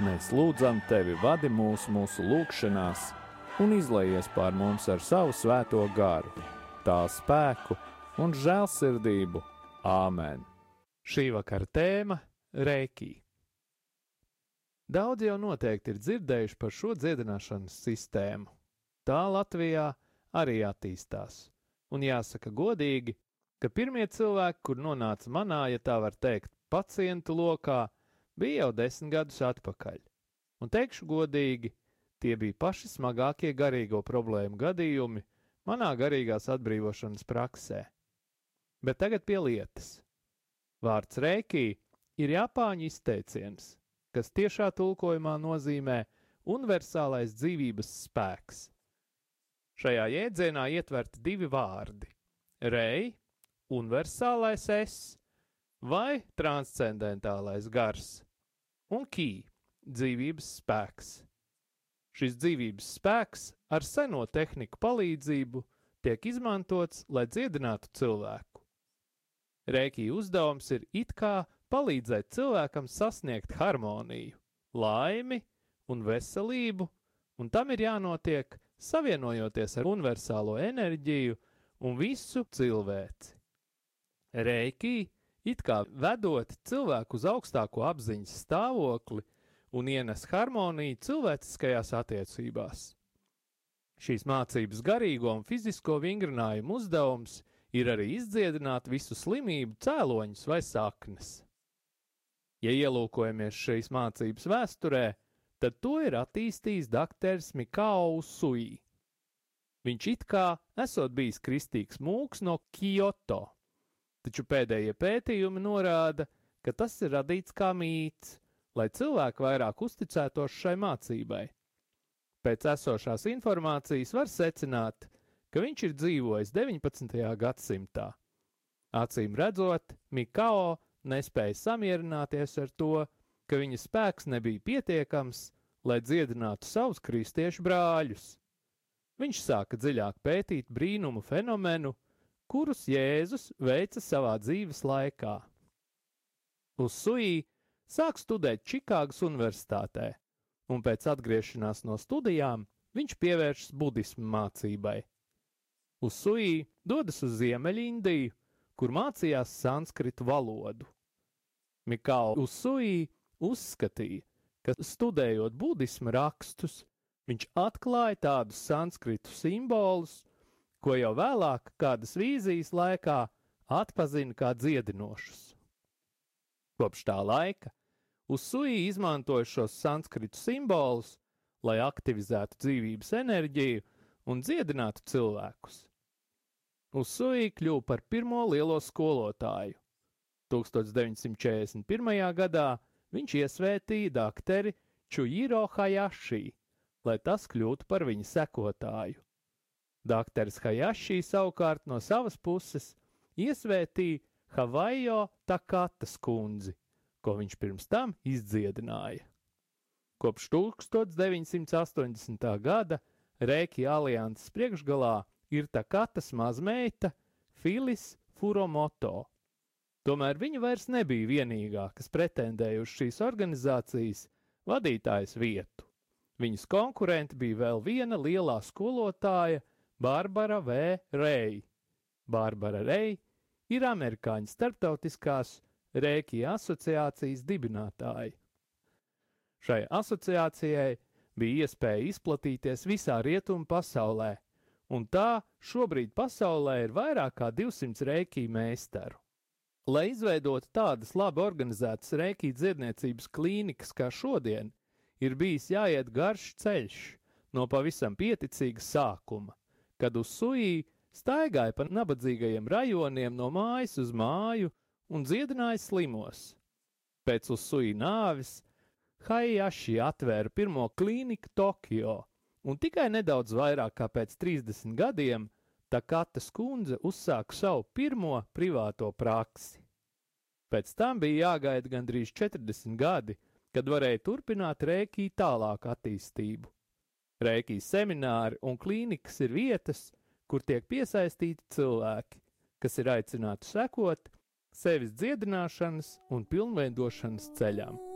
Mēs lūdzam tevi, vadi mūs mūsu lūgšanās un izlaies pār mums ar savu svēto garu, tā spēku un žēlsirdību. Āmen! Šī vakara tēma - Reiki. Daudz jau noteikti ir dzirdējuši par šo dziedināšanas sistēmu. Tā Latvijā arī attīstās, un jāsaka godīgi, ka pirmie cilvēki, kur nonāca manā, ja tā var teikt, pacientu lokā, bija jau desmit gadus atpakaļ. Un teikšu godīgi, Tie bija paši smagākie garīgo problēmu gadījumi manā garīgās atbrīvošanas praksē. Bet tagad pie lietas. Vārds rēkī ir japāņu izteiciens, kas tiešā tulkojumā nozīmē universālais dzīvības spēks. Šajā jēdzienā ietverti divi vārdi - rei, universālais es vai transcendentālais gars, un kī, dzīvības spēks. Šis dzīvības spēks ar seno tehniku palīdzību tiek izmantots, lai dziedinātu cilvēku. Rēkī uzdevums ir it kā palīdzēt cilvēkam sasniegt harmoniju, laimi un veselību, un tam ir jānotiek savienojoties ar universālo enerģiju un visu cilvēci. Rēkī it kā vedot cilvēku uz augstāko apziņas stāvokli, un ienes harmoniju cilvēciskajās attiecībās. Šīs mācības garīgo un fizisko vingrinājumu uzdevums ir arī izdziedināt visu slimību cēloņus vai saknes. Ja ielūkojamies šīs mācības vēsturē, tad to ir attīstījis doktors Mikao Sui. Viņš it kā esot bijis kristīgs mūks no Kyoto, taču pēdējie pētījumi norāda, ka tas ir radīts kā mīts, lai cilvēki vairāk uzticētos šai mācībai. Pēc esošās informācijas var secināt, ka viņš ir dzīvojis 19. gadsimtā. Acīm redzot, Mikao nespēja samierināties ar to, ka viņa spēks nebija pietiekams, lai dziedinātu savus kristiešu brāļus. Viņš sāka dziļāk pētīt brīnumu fenomenu, kurus Jēzus veica savā dzīves laikā. Uz Sui sāk studēt Čikāgas Universitātē, un pēc atgriešanās no studijām viņš pievēršas budismu mācībai. Uz Sui dodas uz Ziemeļindiju, kur mācījās sanskritu valodu. Mikāla Usui uzskatīja, ka studējot budismu rakstus, viņš atklāja tādus sanskritu simbolus, ko jau vēlāk kādas vīzijas laikā atpazina kā dziedinošus. Kopš tā laika Usui izmantoja šos sanskritu simbolus, lai aktivizētu dzīvības enerģiju un dziedinātu cilvēkus. Usui kļuva par pirmo lielo skolotāju. 1941. gadā viņš iesvētīja dakteri Čujiro Hayashi, lai tas kļūtu par viņa sekotāju. Dakteris Hayashi savukārt no savas puses iesvētīja Havajo Takatas kundzi, ko viņš pirms tam izdziedināja. Kopš 1980. gada Rēki alianses priekšgalā ir Takatas mazmeita Filis Furomoto. Tomēr viņa vairs nebija vienīgā, kas pretendēja uz šīs organizācijas vadītājas vietu. Viņas konkurenti bija vēl viena lielā skolotāja Barbara V. Rei. Barbara Rei ir amerikāņu starptautiskās Rēki asociācijas dibinātāji. Šai asociācijai bija iespēja izplatīties visā rietumu pasaulē, un tā šobrīd pasaulē ir vairāk kā 200 rēkī meistaru. Lai izveidotu tādas labi organizētas rēkī dziedniecības klīnikas kā šodien, ir bijis jāiet garš ceļš no pavisam pieticīga sākuma, kad uz sujī staigāja pa nabadzīgajiem rajoniem no mājas uz māju un dziedināja slimos. Pēc Usui nāves Haijaši atvēra pirmo klīniku Tokio, un tikai nedaudz vairāk kā pēc 30 gadiem Takata skundze uzsāka savu pirmo privāto praksi. Pēc tam bija jāgaida gandrīz 40 gadi, kad varēja turpināt rēkī tālāku attīstību. Rēkī semināri un klīnikas ir vietas, kur tiek piesaistīti cilvēki, kas ir aicināti sekot sevis dziedināšanas un pilnveidošanas ceļām.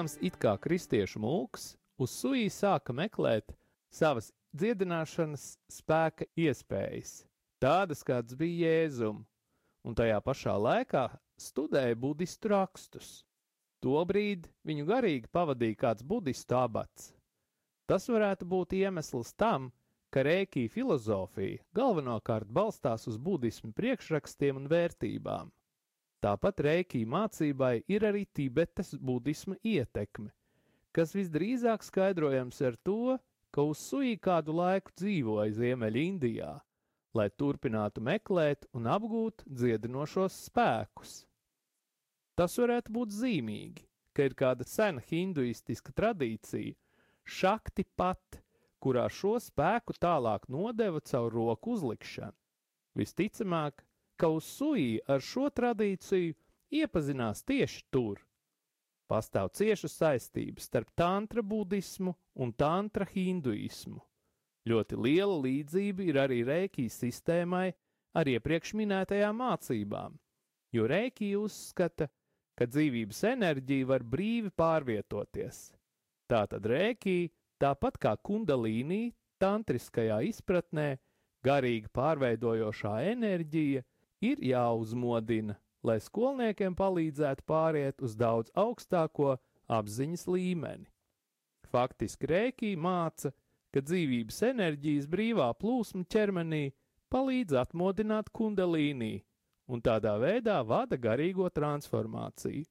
Jūtams it kā kristiešu mūks, uz sujī sāka meklēt savas dziedināšanas spēka iespējas, tādas kādas bija Jēzum, un tajā pašā laikā studēja budistu rakstus. Tobrīd viņu garīgi pavadīja kāds budistu abats. Tas varētu būt iemesls tam, ka rēkī filozofija galvenokārt balstās uz budismu priekšrakstiem un vērtībām. Tāpat rēkī mācībai ir arī Tibetas budisma ietekme, kas visdrīzāk skaidrojams ar to, ka uz suī kādu laiku dzīvoja Ziemeļindijā, lai turpinātu meklēt un apgūt dziedinošos spēkus. Tas varētu būt zīmīgi, ka ir kāda sena hinduistiska tradīcija, šakti pat, kurā šo spēku tālāk nodeva caur roku uzlikšanu. Visticamāk, ka uz suī ar šo tradīciju iepazinās tieši tur. Pastāv cieša saistība starp tantra budismu un tantra hinduismu. Ļoti liela līdzība ir arī rēkī sistēmai ar iepriekš minētajām mācībām, jo rēkī uzskata, ka dzīvības enerģija var brīvi pārvietoties. Tātad rēkī Tāpat kā kundalīnī, tantriskajā izpratnē, garīgi pārveidojošā enerģija ir jāuzmodina, lai skolniekiem palīdzētu pāriet uz daudz augstāko apziņas līmeni. Faktiski rēkī māca, ka dzīvības enerģijas brīvā plūsma ķermenī palīdz atmodināt kundalīnī un tādā veidā vada garīgo transformāciju.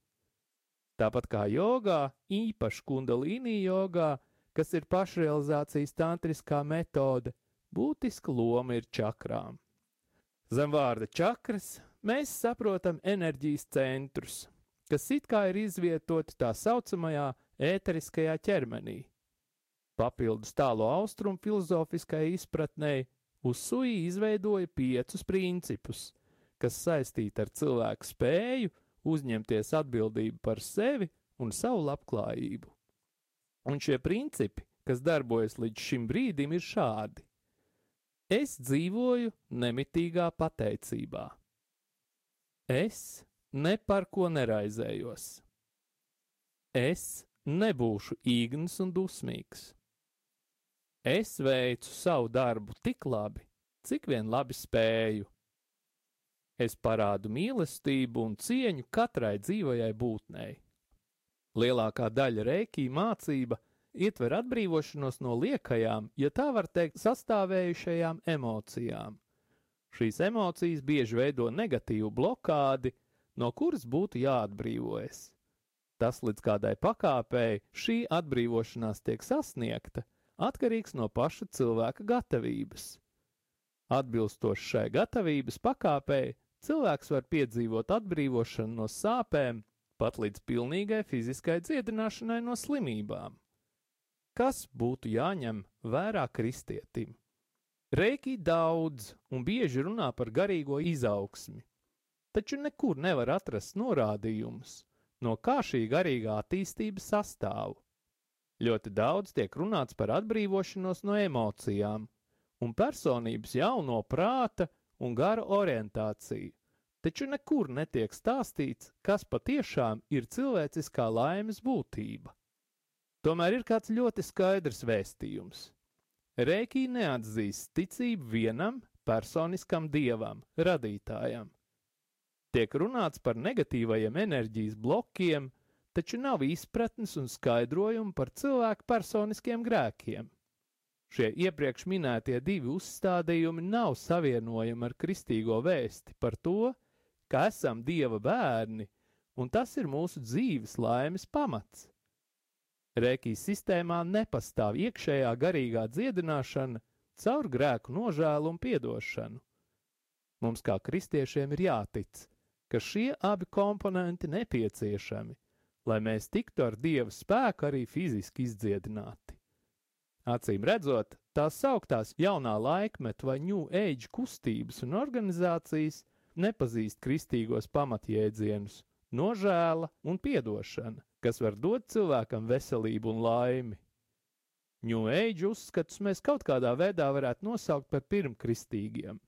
Tāpat kā jogā, īpaši kundalīnī jogā, kas ir pašrealizācijas tantriskā metode, būtiska loma ir čakrām. Zem vārda čakras mēs saprotam enerģijas centrus, kas it kā ir izvietoti tā saucamajā ēteriskajā ķermenī. Papildus tālo austrumu filozofiskajai izpratnei, uz suī izveidoja piecus principus, kas saistīti ar cilvēku spēju uzņemties atbildību par sevi un savu labklājību. Un šie principi, kas darbojas līdz šim brīdim, ir šādi. Es dzīvoju nemitīgā pateicībā. Es ne par ko neraizējos. Es nebūšu īgns un dusmīgs. Es veicu savu darbu tik labi, cik vien labi spēju. Es parādu mīlestību un cieņu katrai dzīvajai būtnei. Lielākā daļa rēkī mācība ietver atbrīvošanos no liekajām, ja tā var teikt, sastāvējušajām emocijām. Šīs emocijas bieži veido negatīvu blokādi, no kuras būtu jāatbrīvojas. Tas, līdz kādai pakāpei šī atbrīvošanās tiek sasniegta, atkarīgs no paša cilvēka gatavības. Atbilstoši šai gatavības pakāpei, cilvēks var piedzīvot atbrīvošanu no sāpēm, pat līdz pilnīgai fiziskai dziedināšanai no slimībām. Kas būtu jāņem vērā kristietim? Reiki daudz un bieži runā par garīgo izaugsmi, taču nekur nevar atrast norādījumus, no kā šī garīgā attīstība sastāv. Ļoti daudz tiek runāts par atbrīvošanos no emocijām un personības jauno prāta un gara orientāciju, taču nekur netiek stāstīts, kas patiešām ir cilvēciskā laimes būtība. Tomēr ir kāds ļoti skaidrs vēstījums. Rēkī neatzīst ticību vienam personiskam dievam, radītājam. Tiek runāts par negatīvajiem enerģijas blokiem, taču nav izpratnes un skaidrojumu par cilvēku personiskiem grēkiem. Šie iepriekš minētie divi uzstādījumi nav savienojami ar kristīgo vēsti par to, ka esam Dieva bērni, un tas ir mūsu dzīves laimes pamats. Rēkīs sistēmā nepastāv iekšējā garīgā dziedināšana caur grēku nožēlu un piedošanu. Mums kā kristiešiem ir jātic, ka šie abi komponenti nepieciešami, lai mēs tiktu ar Dieva spēku arī fiziski izdziedināti. Acīm redzot, tās sauktās jaunā laikmeta vai New Age kustības un organizācijas nepazīst kristīgos pamatjēdzienus - nožēla un piedošana, kas var dot cilvēkam veselību un laimi. Age uzskatus mēs kaut kādā veidā varētu nosaukt par pirmkristīgiem.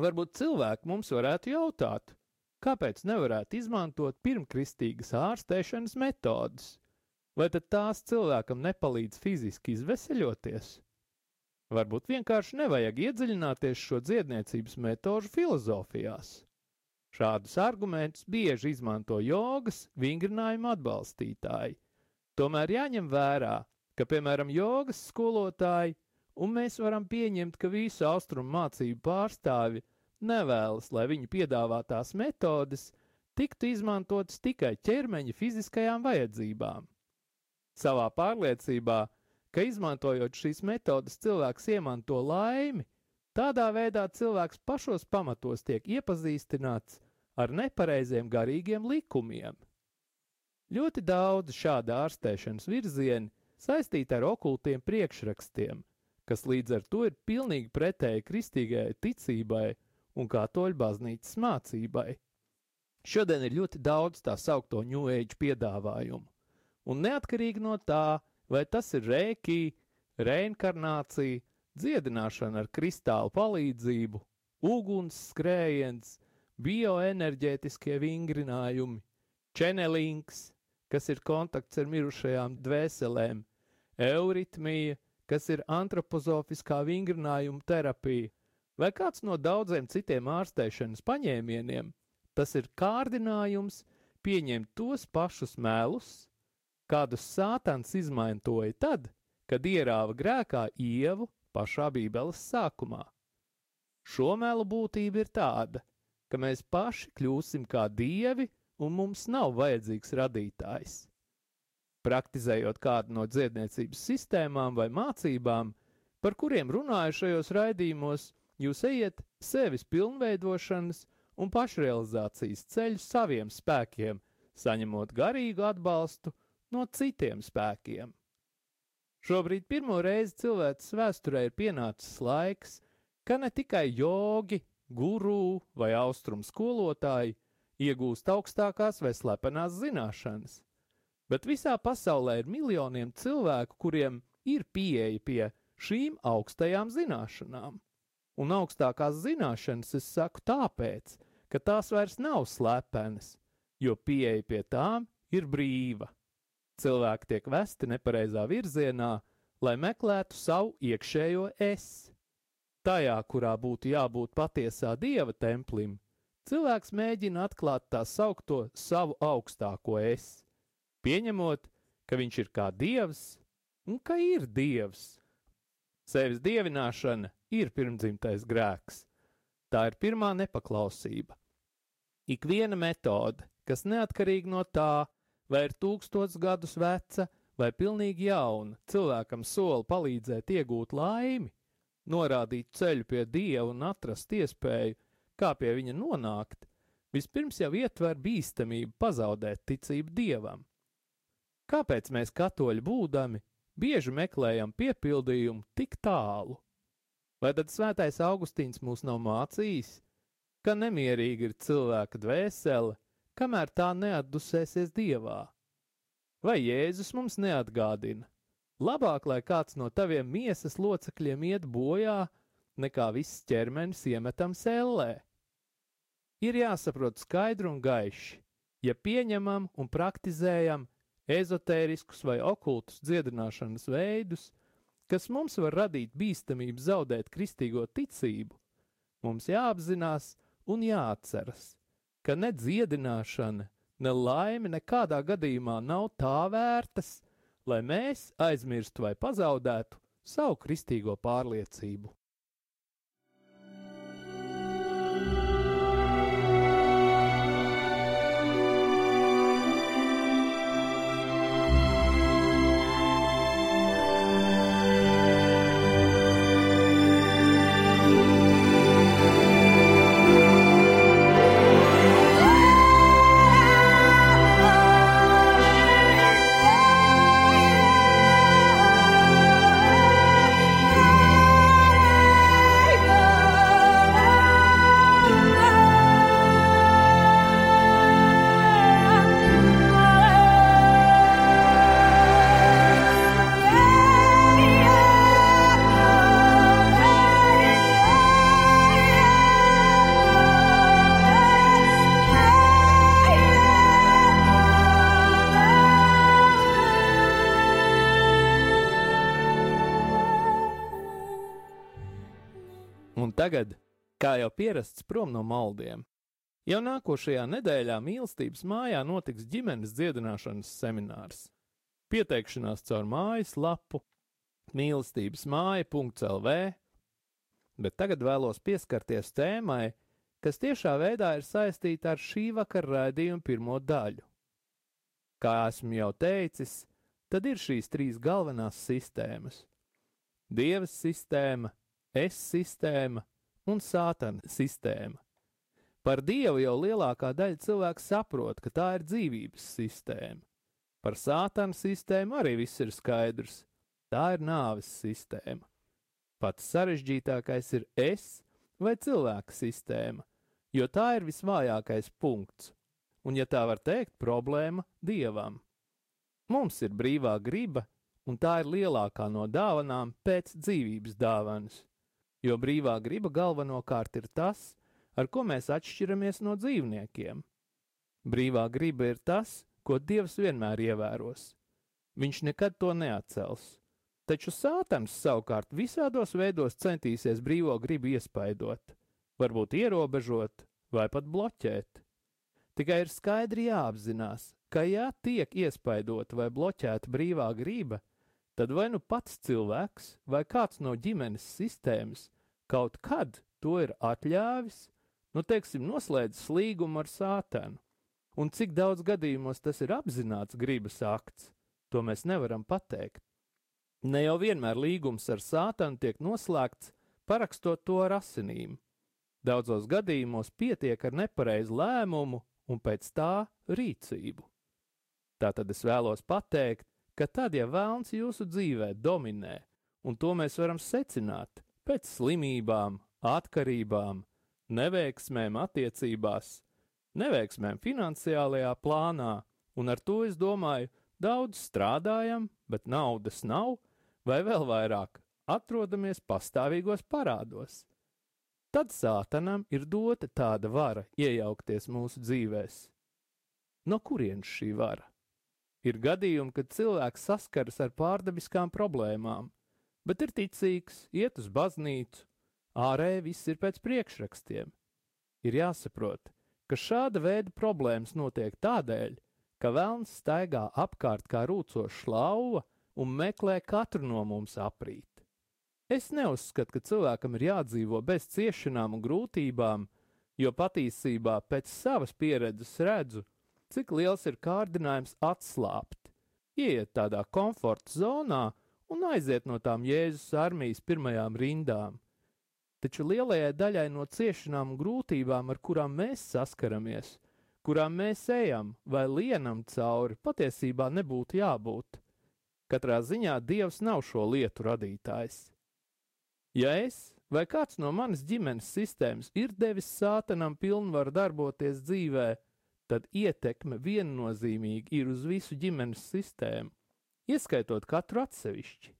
Varbūt cilvēki mums varētu jautāt, kāpēc nevarētu izmantot pirmkristīgas ārstēšanas metodas, Vai tad tās cilvēkam nepalīdz fiziski izveseļoties? Varbūt vienkārši nevajag iedziļināties šo dziedniecības metožu filozofijās. Šādus argumentus bieži izmanto jogas vingrinājuma atbalstītāji. Tomēr jāņem vērā, ka, piemēram, jogas skolotāji, un mēs varam pieņemt, ka visu austrumu mācību pārstāvi nevēlas, lai viņu piedāvātās metodes tiktu izmantotas tikai ķermeņa fiziskajām vajadzībām. Savā pārliecībā, ka izmantojot šīs metodes, cilvēks iemanto laimi, tādā veidā cilvēks pašos pamatos tiek iepazīstināts ar nepareiziem garīgiem likumiem. Ļoti daudz šāda ārstēšanas virzieni saistīti ar okultiem priekšrakstiem, kas līdz ar to ir pilnīgi pretēji kristīgajai ticībai un katoļu baznīcas mācībai. Šodien ir ļoti daudz tā saukto New Age piedāvājumu, un neatkarīgi no tā, vai tas ir rēkī, reinkarnācija, dziedināšana ar kristālu palīdzību, uguns skrējiens, bioenerģētiskie vingrinājumi, čenelings, kas ir kontakts ar mirušajām dvēselēm, euritmija, kas ir antropozofiskā vingrinājuma terapija, vai kāds no daudziem citiem ārstēšanas paņēmieniem, tas ir kārdinājums pieņemt tos pašus melus, kādus sātans izmantoja tad, kad ierāva grēkā ievu pašā Bībeles sākumā. Šo melu būtība ir tāda, ka mēs paši kļūsim kā dievi un mums nav vajadzīgs radītājs. Praktizējot kādu no dziedniecības sistēmām vai mācībām, par kuriem runāju šajos raidījumos, jūs ejat sevis pilnveidošanas un pašrealizācijas ceļu saviem spēkiem, saņemot garīgu atbalstu no citiem spēkiem. Šobrīd pirmo reizi cilvēces vēsturē ir pienācis laiks, ka ne tikai jogi, guru vai austrumu skolotāji iegūst augstākās vai slepenās zināšanas. Bet visā pasaulē ir miljoniem cilvēku, kuriem ir pieeja pie šīm augstajām zināšanām. Un augstākās zināšanas es saku tāpēc, ka tās vairs nav slepenas, jo pieeja pie tām ir brīva. Cilvēki tiek vesti nepareizā virzienā, lai meklētu savu iekšējo es. Tajā, kurā būtu jābūt patiesā dieva templim, cilvēks mēģina atklāt tā saukto savu augstāko es, pieņemot, ka viņš ir kā dievs un ka ir dievs. Sevis dievināšana ir pirmdzimtais grēks. Tā ir pirmā nepaklausība. Ik viena metode, kas neatkarīgi no tā, vai ir tūkstots gadus veca vai pilnīgi jauna, cilvēkam sola palīdzēt iegūt laimi, norādīt ceļu pie dieva un atrast iespēju, kā pie viņa nonākt, vispirms jau ietver bīstamību pazaudēt ticību dievam. Kāpēc mēs katoļi būdami bieži meklējam piepildījumu tik tālu? Vai tad svētais Augustīns mūs nav mācījis, ka nemierīgi ir cilvēka dvēsele, kamēr tā neatdusēsies dievā? Vai Jēzus mums neatgādina? Labāk, lai kāds no taviem miesas locekļiem iet bojā, nekā viss ķermenis iemetam sellē ir jāsaprot skaidri un gaiši, ja pieņemam un praktizējam ezotēriskus vai okultus dziedināšanas veidus, kas mums var radīt bīstamību zaudēt kristīgo ticību, mums jāapzinās un jāatceras, ka ne dziedināšana, ne laime nekādā gadījumā nav tā vērtas, lai mēs aizmirstu vai pazaudētu savu kristīgo pārliecību. Tagad, kā jau pierasts prom no maldiem, jau nākošajā nedēļā mīlestības mājā notiks ģimenes dziedināšanas seminārs. Pieteikšanās caur mājas lapu mīlestības māja.lv, bet tagad vēlos pieskarties tēmai, kas tiešā veidā ir saistīta ar šī vakara raidījuma pirmo daļu. Kā esmu jau teicis, tad ir šīs trīs galvenās sistēmas - Dieva sistēma, es sistēma un sātana sistēma. Par Dievu jau lielākā daļa cilvēku saprot, ka tā ir dzīvības sistēma. Par sātana sistēmu arī viss ir skaidrs. Tā ir nāves sistēma. Pats sarežģītākais ir es vai cilvēka sistēma, jo tā ir visvājākais punkts, un, ja tā var teikt, problēma dievam. Mums ir brīvā griba, un tā ir lielākā no dāvanām pēc dzīvības dāvanas jo brīvā griba galvenokārt ir tas, ar ko mēs atšķiramies no dzīvniekiem. Brīvā griba ir tas, ko Dievs vienmēr ievēros. Viņš nekad to neatcels. Taču Sātans savukārt visādos veidos centīsies brīvo gribu iespaidot, varbūt ierobežot vai pat bloķēt. Tikai ir skaidri jāapzinās, ka ja tiek iespaidota vai bloķēta brīvā griba, tad vai nu pats cilvēks vai kāds no ģimenes sistēmas kaut kad to ir atļāvis, nu, teiksim, noslēdzis līgumu ar sātenu. Un cik daudz gadījumos tas ir apzināts gribas akts, to mēs nevaram pateikt. Ne jau vienmēr līgums ar sātanu tiek noslēgts, parakstot to ar asinīm. Daudzos gadījumos pietiek ar nepareizu lēmumu un pēc tā rīcību. Tātad es vēlos pateikt, ka tad, ja vēlns jūsu dzīvē dominē, un to mēs varam secināt pēc slimībām, atkarībām, neveiksmēm attiecībās, neveiksmēm finansiālajā plānā, un ar to es domāju, daudz strādājam, bet naudas nav, vai vēl vairāk atrodamies pastāvīgos parādos. Tad sātanam ir dota tāda vara iejaukties mūsu dzīvēs. No kurienes šī vara? Ir gadījumi, kad cilvēks saskaras ar pārdabiskām problēmām, bet ir ticīgs, iet uz baznīcu, ārēji viss ir pēc priekšrakstiem. Ir jāsaprot, ka šāda veida problēmas notiek tādēļ, ka vēlns staigā apkārt kā rūcoša lauva un meklē katru no mums aprīt. Es neuzskatu, ka cilvēkam ir jādzīvo bez ciešanām un grūtībām, jo patiesībā pēc savas pieredzes redzu, cik liels ir kārdinājums atslābt, ieiet tādā komforta zonā un aiziet no tām Jēzus armijas pirmajām rindām. Taču lielajai daļai no ciešanām un grūtībām, ar kurām mēs saskaramies, kurām mēs ejam vai lienam cauri, patiesībā nebūtu jābūt. Katrā ziņā Dievs nav šo lietu radītājs. Ja es vai kāds no manas ģimenes sistēmas ir devis sātanam pilnvaru darboties dzīvē, tad ietekme viennozīmīgi ir uz visu ģimenes sistēmu, ieskaitot katru atsevišķi.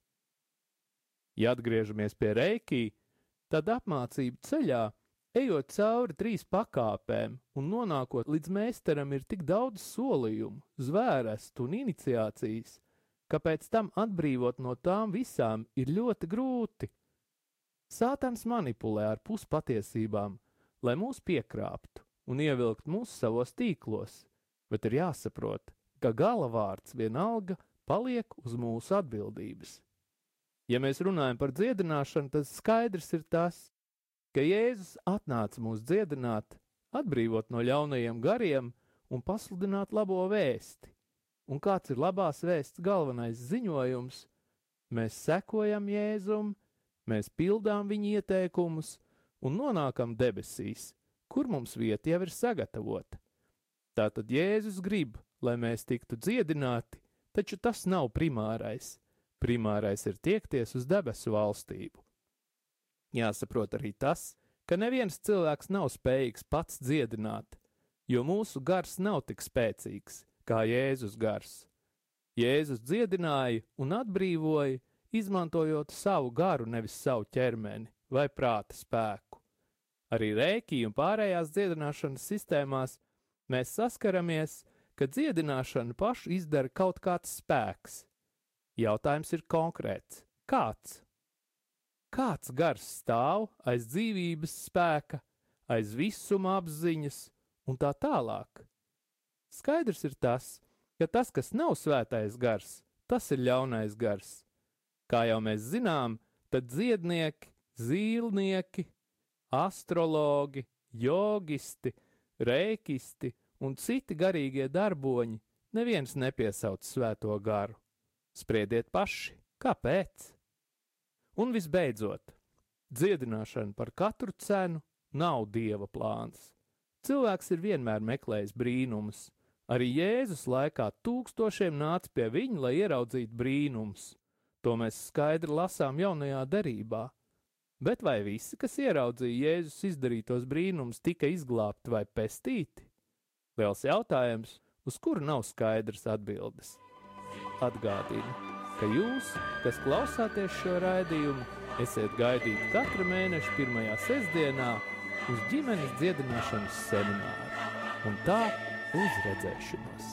Ja atgriežamies pie reiki, tad apmācību ceļā, ejot cauri trīs pakāpēm un nonākot līdz meistaram, ir tik daudz solījumu, zvērestu un iniciācijas, ka pēc tam atbrīvot no tām visām ir ļoti grūti. Sātans manipulē ar puspatiesībām, lai mūs piekrāptu un ievilkt mūs savos tīklos, bet ir jāsaprot, ka galavārds vienalga paliek uz mūsu atbildības. Ja mēs runājam par dziedināšanu, tad skaidrs ir tas, ka Jēzus atnāca mūs dziedināt, atbrīvot no ļaunajiem gariem un pasludināt labo vēsti. Un kāds ir labās vēsts galvenais ziņojums? Mēs sekojam Jēzum, mēs pildām viņa ieteikumus un nonākam debesīs, kur mums vieta jau ir sagatavota. Tātad Jēzus grib, lai mēs tiktu dziedināti, taču tas nav primārais. Primārais ir tiekties uz debesu valstību. Jāsaprot arī tas, ka neviens cilvēks nav spējīgs pats dziedināt, jo mūsu gars nav tik spēcīgs kā Jēzus gars. Jēzus dziedināja un atbrīvoja, izmantojot savu garu, nevis savu ķermeni vai prāta spēku. Arī rēkī un pārējās dziedināšanas sistēmās mēs saskaramies, ka dziedināšanu pašu izdara kaut kāds spēks. Jautājums ir konkrēts - kāds? kāds gars stāv aiz dzīvības spēka, aiz visuma apziņas un tā tālāk. Skaidrs ir tas, ka tas, kas nav svētais gars, tas ir ļaunais gars. Kā jau mēs zinām, tad dziednieki, zīlnieki, astrologi, jogisti, rēkisti un citi garīgie darboņi neviens nepiesauc svēto garu. Spriediet paši, kāpēc? Un visbeidzot, dziedināšana par katru cenu nav dieva plāns. Cilvēks ir vienmēr meklējis brīnumus. Arī Jēzus laikā tūkstošiem nāca pie viņa, lai ieraudzītu brīnumus. To mēs skaidri lasām jaunajā derībā. Bet vai visi, kas ieraudzīja Jēzus izdarītos brīnumus, tika izglābti vai pestīti? Liels jautājums, uz kuru nav skaidrs atbildes. Atgādinu, ka jūs, kas klausāties šo raidījumu, esiet gaidīti katra mēneša pirmajā sestdienā uz ģimenes dziedināšanas semināru. Un tā uz redzēšanos!